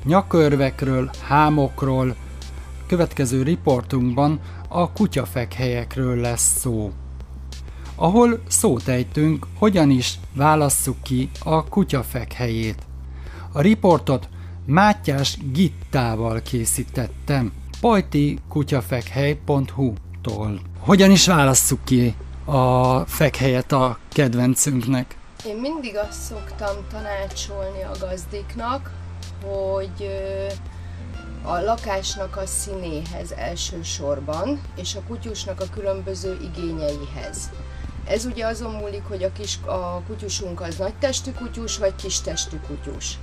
nyakörvekről, hámokról, következő riportunkban a kutyafekhelyekről lesz szó. Ahol szót ejtünk, hogyan is válasszuk ki a kutyafek helyét. A riportot Mátyás Gittával készítettem, pajtikutyafekhely.hu-tól. Hogyan is válasszuk ki a fekhelyet a kedvencünknek? Én mindig azt szoktam tanácsolni a gazdiknak, hogy a lakásnak a színéhez elsősorban, és a kutyusnak a különböző igényeihez. Ez ugye azon múlik, hogy a, kis, a kutyusunk az nagytestű kutyus, vagy kistestű kutyus.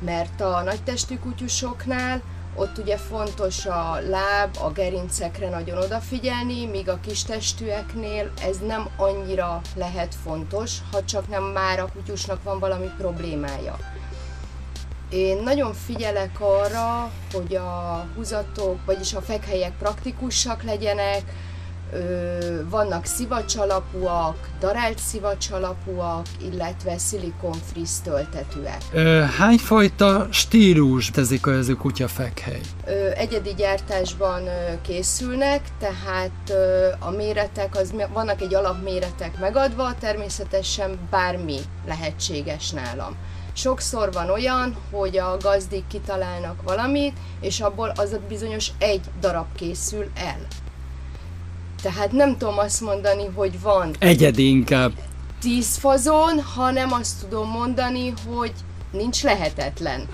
Mert a nagytestű kutyusoknál ott ugye fontos a láb, a gerincekre nagyon odafigyelni, míg a kistestűeknél ez nem annyira lehet fontos, ha csak nem már a kutyusnak van valami problémája. Én nagyon figyelek arra, hogy a húzatok, vagyis a fekhelyek praktikusak legyenek, vannak szivacsalapúak, darált szivacsalapúak, illetve szilikon-friss töltetőek. Ö, hányfajta stílus tezik ez a kutyafekhely? Egyedi gyártásban készülnek, tehát a méretek, az, vannak egy alapméretek megadva, természetesen bármi lehetséges nálam. Sokszor van olyan, hogy a gazdik kitalálnak valamit, és abból az a bizonyos egy darab készül el. Tehát nem tudom azt mondani, hogy van Egyedi inkább. tíz fazon, hanem azt tudom mondani, hogy nincs lehetetlen.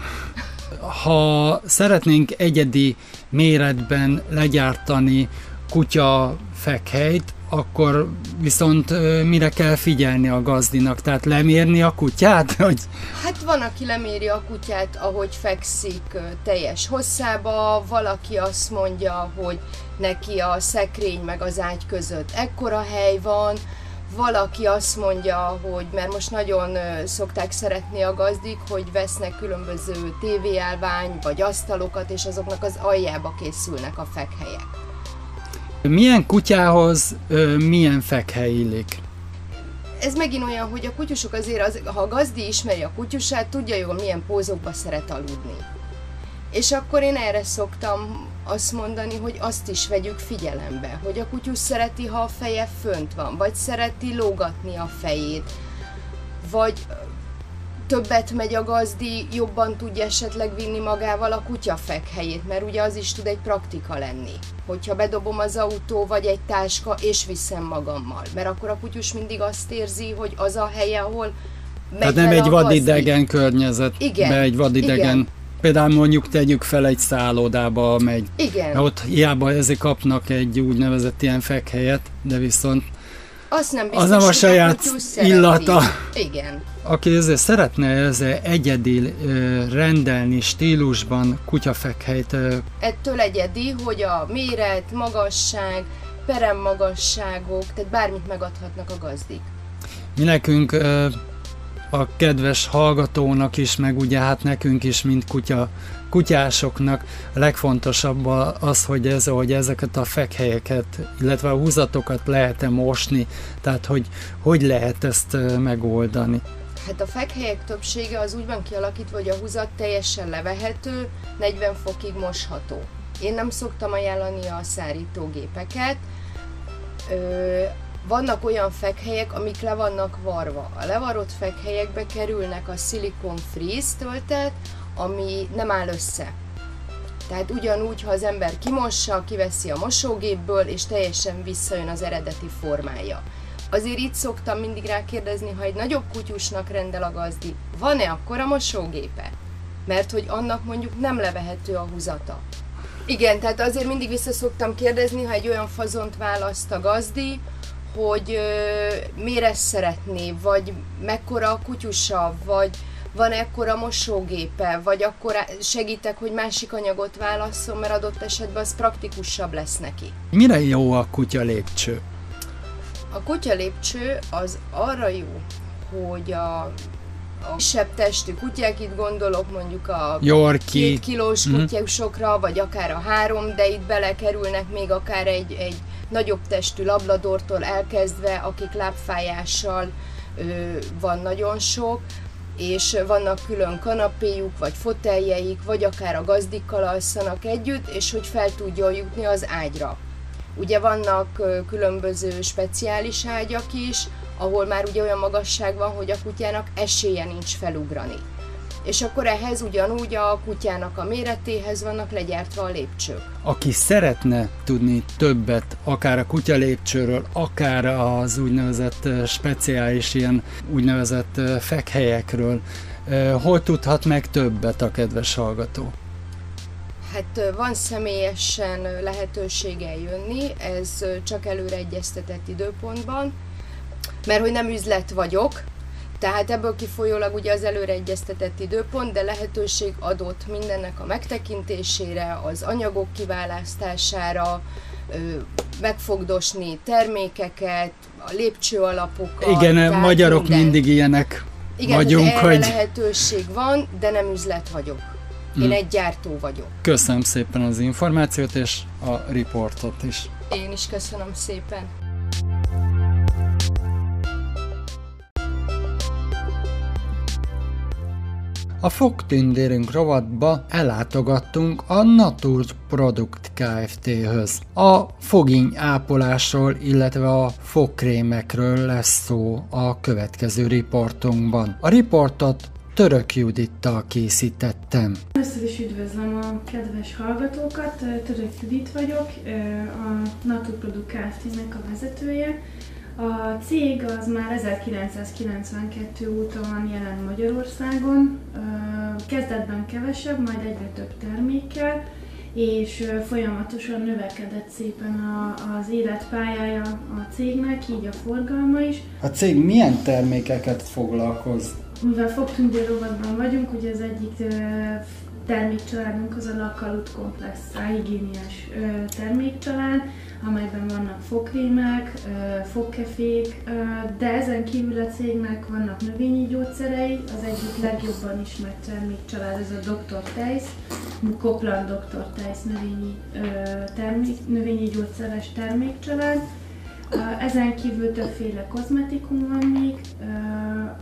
Ha szeretnénk egyedi méretben legyártani kutya fekhelyt, akkor viszont mire kell figyelni a gazdinak? Tehát lemérni a kutyát? Hogy Hát van, aki leméri a kutyát, ahogy fekszik teljes hosszába, valaki azt mondja, hogy neki a szekrény meg az ágy között ekkora hely van, valaki azt mondja, hogy mert most nagyon szokták szeretni a gazdik, hogy vesznek különböző tévéállvány vagy asztalokat, és azoknak az aljába készülnek a fekhelyek. milyen kutyához milyen fekhely illik? Ez megint olyan, hogy a kutyusok azért, az, ha a gazdi ismeri a kutyusát, tudja jól milyen pózokba szeret aludni. És akkor én erre szoktam azt mondani, hogy azt is vegyük figyelembe, hogy a kutyus szereti, ha a feje fönt van, vagy szereti lógatni a fejét, vagy többet megy a gazdi, jobban tudja esetleg vinni magával a kutyafek helyét, mert ugye az is tud egy praktika lenni. Hogyha bedobom az autó, vagy egy táska, és viszem magammal. Mert akkor a kutyus mindig azt érzi, hogy az a helye, ahol megy Tehát nem egy vadidegen környezet, Igen, egy vadidegen. igen. Például mondjuk tegyük fel egy szállodába megy. Igen. Ott hiába ezek kapnak egy úgynevezett ilyen fekhelyet, de viszont Azt nem biztos, az nem a saját illata. Igen. aki ezzel szeretne ezzel egyedi rendelni stílusban kutyafekhelyt, Ettől egyedi, hogy a méret, magasság, peremmagasságok, tehát bármit megadhatnak a gazdik. mi nekünk a kedves hallgatónak is, meg ugye hát nekünk is, mint kutya, kutyásoknak a legfontosabb az, hogy, ez, hogy ezeket a fekhelyeket, illetve a húzatokat lehet-e mosni, tehát hogy hogy lehet ezt megoldani. Hát a fekhelyek többsége az úgy van kialakítva, hogy a húzat teljesen levehető, 40 fokig mosható. Én nem szoktam ajánlani a szárítógépeket. Ö, vannak olyan fekhelyek, amik le vannak varva. A levarott fekhelyekbe kerülnek a silikon freeze töltet, ami nem áll össze. Tehát ugyanúgy, ha az ember kimossa, kiveszi a mosógépből, és teljesen visszajön az eredeti formája. Azért itt szoktam mindig rákérdezni, ha egy nagyobb kutyusnak rendel a gazdi, van-e akkor a mosógépe? Mert hogy annak mondjuk nem levehető a húzata. Igen, tehát azért mindig vissza szoktam kérdezni, ha egy olyan fazont választ a gazdi, hogy ö, mire szeretné, vagy mekkora a kutyusa, vagy van ekkora mosógépe, vagy akkor segítek, hogy másik anyagot válasszon, mert adott esetben az praktikusabb lesz neki. Mire jó a kutya lépcső? A kutya lépcső az arra jó, hogy a, a kisebb testű kutyák, itt gondolok mondjuk a Yorkie. két kilós Mhm. kutyusokra, vagy akár a három, de itt belekerülnek még akár egy, egy nagyobb testű labladortól elkezdve, akik lábfájással van nagyon sok, és vannak külön kanapéjuk, vagy foteljeik, vagy akár a gazdikkal alszanak együtt, és hogy fel tudjon jutni az ágyra. Ugye vannak különböző speciális ágyak is, ahol már ugye olyan magasság van, hogy a kutyának esélye nincs felugrani. És akkor ehhez ugyanúgy a kutyának a méretéhez vannak legyártva a lépcsők. aki szeretne tudni többet, akár a kutya lépcsőről, akár az úgynevezett ö, speciális ilyen úgynevezett ö, fekhelyekről, ö, hol tudhat meg többet a kedves hallgató? Hát van személyesen lehetősége jönni, ez csak előre egyeztetett időpontban, mert hogy nem üzlet vagyok, tehát ebből kifolyólag ugye az előre egyeztetett időpont, de lehetőség adott mindennek a megtekintésére, az anyagok kiválasztására, megfogdosni termékeket, a lépcső alapokat. Igen, magyarok mindent. mindig ilyenek Igen, vagyunk, erre hogy lehetőség van, de nem üzlet vagyok. Én Hmm. egy gyártó vagyok. köszönöm szépen az információt és a riportot is. Én is köszönöm szépen. A fogtündérünk rovatba ellátogattunk a Natur Produkt Kft-höz. A foginy ápolásról, illetve a fogkrémekről lesz szó a következő riportunkban. A riportot Török Judittal készítettem. Először is üdvözlöm a kedves hallgatókat, Török Judit vagyok, a Naturproduct Kft-nek a vezetője. A cég az már 1992 óta van jelen Magyarországon, kezdetben kevesebb, majd egyre több termékkel, és folyamatosan növekedett szépen a, az életpályája a cégnek, így a forgalma is. A cég milyen termékeket foglalkoz? Mivel fogtündér rovatban vagyunk, ugye az egyik termékcsaládunk az a Lakalut Komplex higiéniás termékcsalád, amelyben vannak fogkrémek, fogkefék, de ezen kívül a cégnek vannak növényi gyógyszerei, az egyik legjobban ismert termékcsalád ez a Dr. Tejsz, Koplan Dr. Tejsz növényi, termék, növényi gyógyszeres termékcsalád, Ezen kívül többféle kozmetikum van még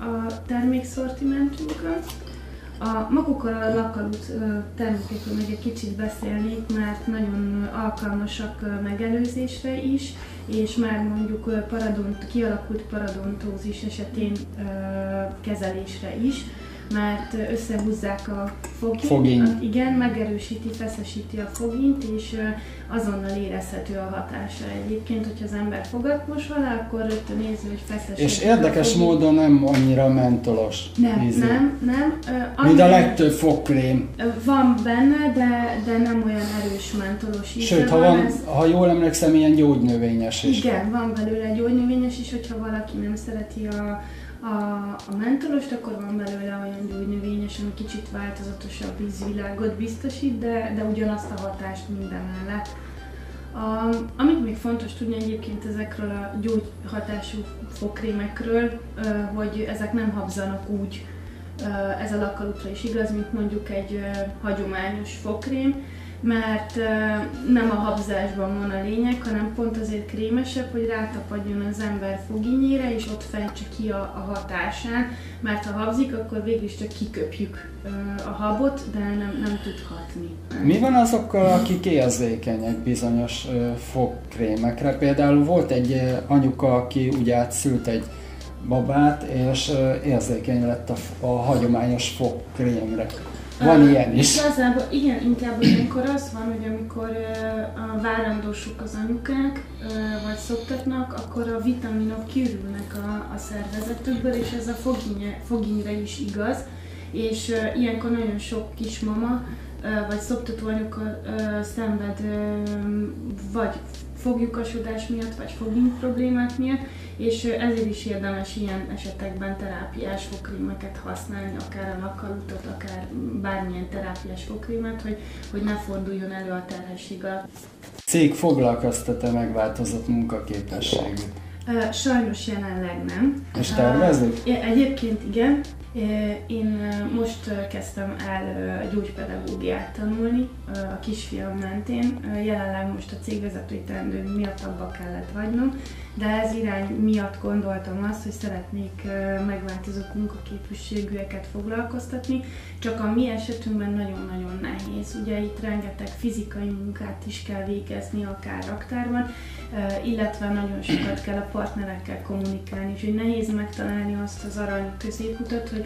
a termékszortimentünkön. A magukról a lakalut termékekről még egy kicsit beszélnék, mert nagyon alkalmasak megelőzésre is, és már mondjuk paradont, kialakult paradontózis esetén kezelésre is. Mert összehúzzák a fogint, Fogény. igen, megerősíti, feszesíti a fogint, és azonnal érezhető a hatása egyébként, hogyha az ember fogat mos vele, akkor rögtön érzi, hogy feszesíti És érdekes módon nem annyira mentolos Nem, ízű. nem, nem. Ö, Mint a legtöbb fogkrém. Van benne, de, de nem olyan erős mentolos íze Sőt, ha, van, ez. ha jól emlékszem, ilyen gyógynövényes is. Igen, van belőle gyógynövényes is, hogyha valaki nem szereti a, a, a mentolost, akkor van belőle olyan gyógynövényes, ami kicsit változatosabb ízvilágot biztosít, de, de ugyanazt a hatást minden mellett. A, amit még fontos tudni egyébként ezekről a gyógyhatású fogkrémekről, ö, hogy ezek nem habzanak úgy, ez a lakkalutra is igaz, mint mondjuk egy hagyományos fogkrém, mert nem a habzásban van a lényeg, hanem pont azért krémesebb, hogy rátapadjon az ember fogínyére, és ott fejtse ki a, a hatásán, mert ha habzik, akkor végül is csak kiköpjük a habot, de nem, nem tud hatni. Mi van azokkal, akik érzékenyek bizonyos fogkrémekre? Például volt egy anyuka, aki ugye átszült egy babát, és érzékeny lett a, a hagyományos fogkrémre. Van ilyen is. Igazából igen, inkább ilyenkor az van, hogy amikor a várandósuk az anyukák, vagy szoptatnak, akkor a vitaminok kiürülnek a, a szervezetükből, és ez a foginye, foginyre is igaz. És ö, ilyenkor nagyon sok kismama, ö, vagy szoptató anyuka ö, szenved ö, vagy foglyukasodás miatt, vagy foginy problémák miatt, és ezért is érdemes ilyen esetekben terápiás fogkrémeket használni, akár a lakkalutot, akár bármilyen terápiás fogkrémet, hogy, hogy ne forduljon elő a terhesség alatt. Cég foglalkoztat-e megváltozott munkaképességű? Ö, Sajnos jelenleg nem. És tervezik? Egyébként igen. Én most kezdtem el gyógypedagógiát tanulni a kisfiam mentén. Jelenleg most a cégvezetői teendőm miatt abba kellett hagynom, de ez irány miatt gondoltam azt, hogy szeretnék ö, megváltozott munkaképességűeket foglalkoztatni, csak a mi esetünkben nagyon-nagyon nehéz. Ugye itt rengeteg fizikai munkát is kell végezni, akár raktárban, illetve nagyon sokat kell a partnerekkel kommunikálni, úgyhogy nehéz megtalálni azt az arany középutat, hogy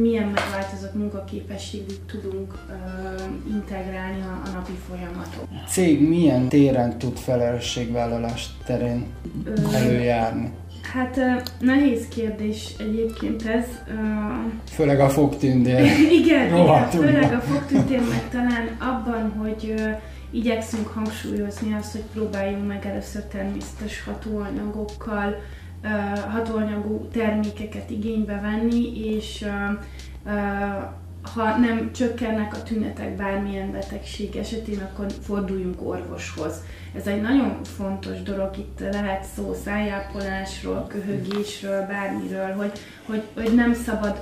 milyen megváltozott munkaképességű tudunk integrálni a, napi folyamatok. A cég milyen téren tud felelősségvállalás terén előjárni? Hát nehéz kérdés egyébként ez. Főleg a fogtündér. igen, igen, rovatunkban. főleg a fogtűntér meg talán abban, hogy igyekszünk hangsúlyozni azt, hogy próbáljunk meg először természetes hatóanyagokkal, hatóanyagú termékeket igénybe venni, és ha nem csökkennek a tünetek bármilyen betegség esetén, akkor forduljunk orvoshoz. Ez egy nagyon fontos dolog, itt lehet szó szájápolásról, köhögésről, bármiről, hogy, hogy, hogy nem szabad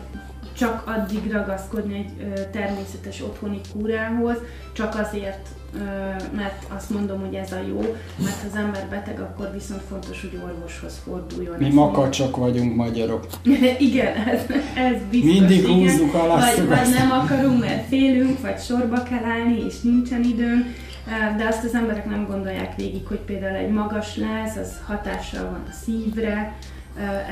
csak addig ragaszkodni egy természetes otthoni kúrához, csak azért, mert azt mondom, hogy ez a jó, mert ha az ember beteg, akkor viszont fontos, hogy orvoshoz forduljon. Mi Ez makacsok vagyunk magyarok. igen, ez, ez biztos. Mindig igen. húzzuk, alasszuk Vagy, vagy nem akarunk, mert félünk, vagy sorba kell állni, és nincsen időnk. De azt az emberek nem gondolják végig, hogy például egy magas láz, az hatással van a szívre,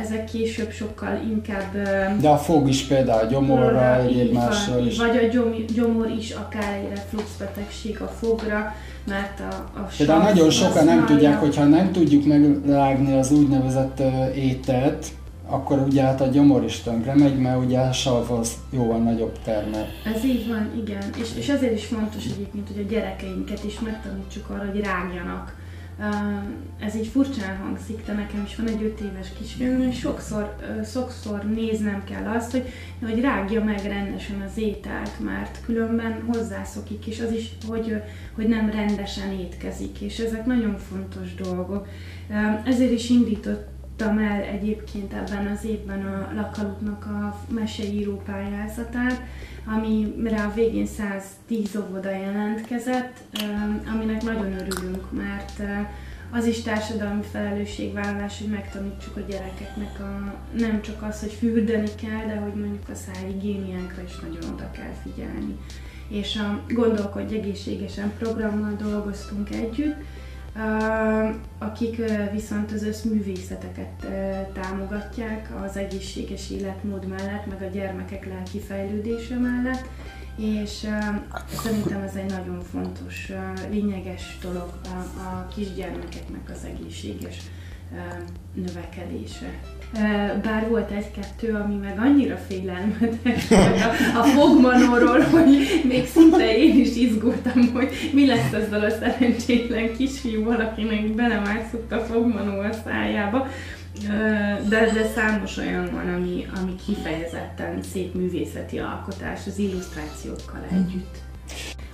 ezek később sokkal inkább De a fog is például gyomorra, egyéb másra is. Vagy a gyom, gyomor is akár egy refluxbetegség a fogra, mert a, a Például nagyon sokan nem tudják, hogyha nem tudjuk megrágni az úgynevezett ételt, akkor ugye hát a gyomor is tönkre megy, mert ugye a sav az jóval nagyobb termel. Ez így van, igen. És, és ezért is fontos egyébként, hogy a gyerekeinket is megtanítsuk arra, hogy rágjanak. Ez így furcsán hangzik, de nekem is van egy öt éves kisfiam, és sokszor, sokszor néznem kell azt, hogy, hogy rágja meg rendesen az ételt, mert különben hozzászokik, és az is, hogy, hogy nem rendesen étkezik, és ezek nagyon fontos dolgok. Ezért is indítottam el egyébként ebben az évben a Lakalutnak a meseíró pályázatát, amire a végén 110 óvoda jelentkezett, aminek nagyon örülünk, mert az is társadalmi felelősségvállalás, hogy megtanítsuk a gyerekeknek a, nem csak az, hogy fürdeni kell, de hogy mondjuk a szájhigiéniánkra is nagyon oda kell figyelni. És a Gondolkodj egészségesen programmal dolgoztunk együtt, akik viszont az összművészeteket támogatják az egészséges életmód mellett, meg a gyermekek lelki fejlődése mellett, és szerintem ez egy nagyon fontos, lényeges dolog a, a kisgyermekeknek az egészséges növekedése. Bár volt egy-kettő, ami meg annyira félelmetes volt a, a fogmanóról, hogy még szinte én is izgultam, hogy mi lesz ezzel a szerencsétlen kisfiúval, akinek belemászott a fogmanó a szájába. De, de számos olyan van, ami, ami kifejezetten szép művészeti alkotás az illusztrációkkal együtt.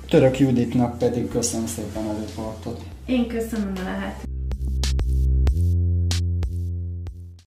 Török Juditnak pedig köszönöm szépen a riportot. Én köszönöm a lehetőséget.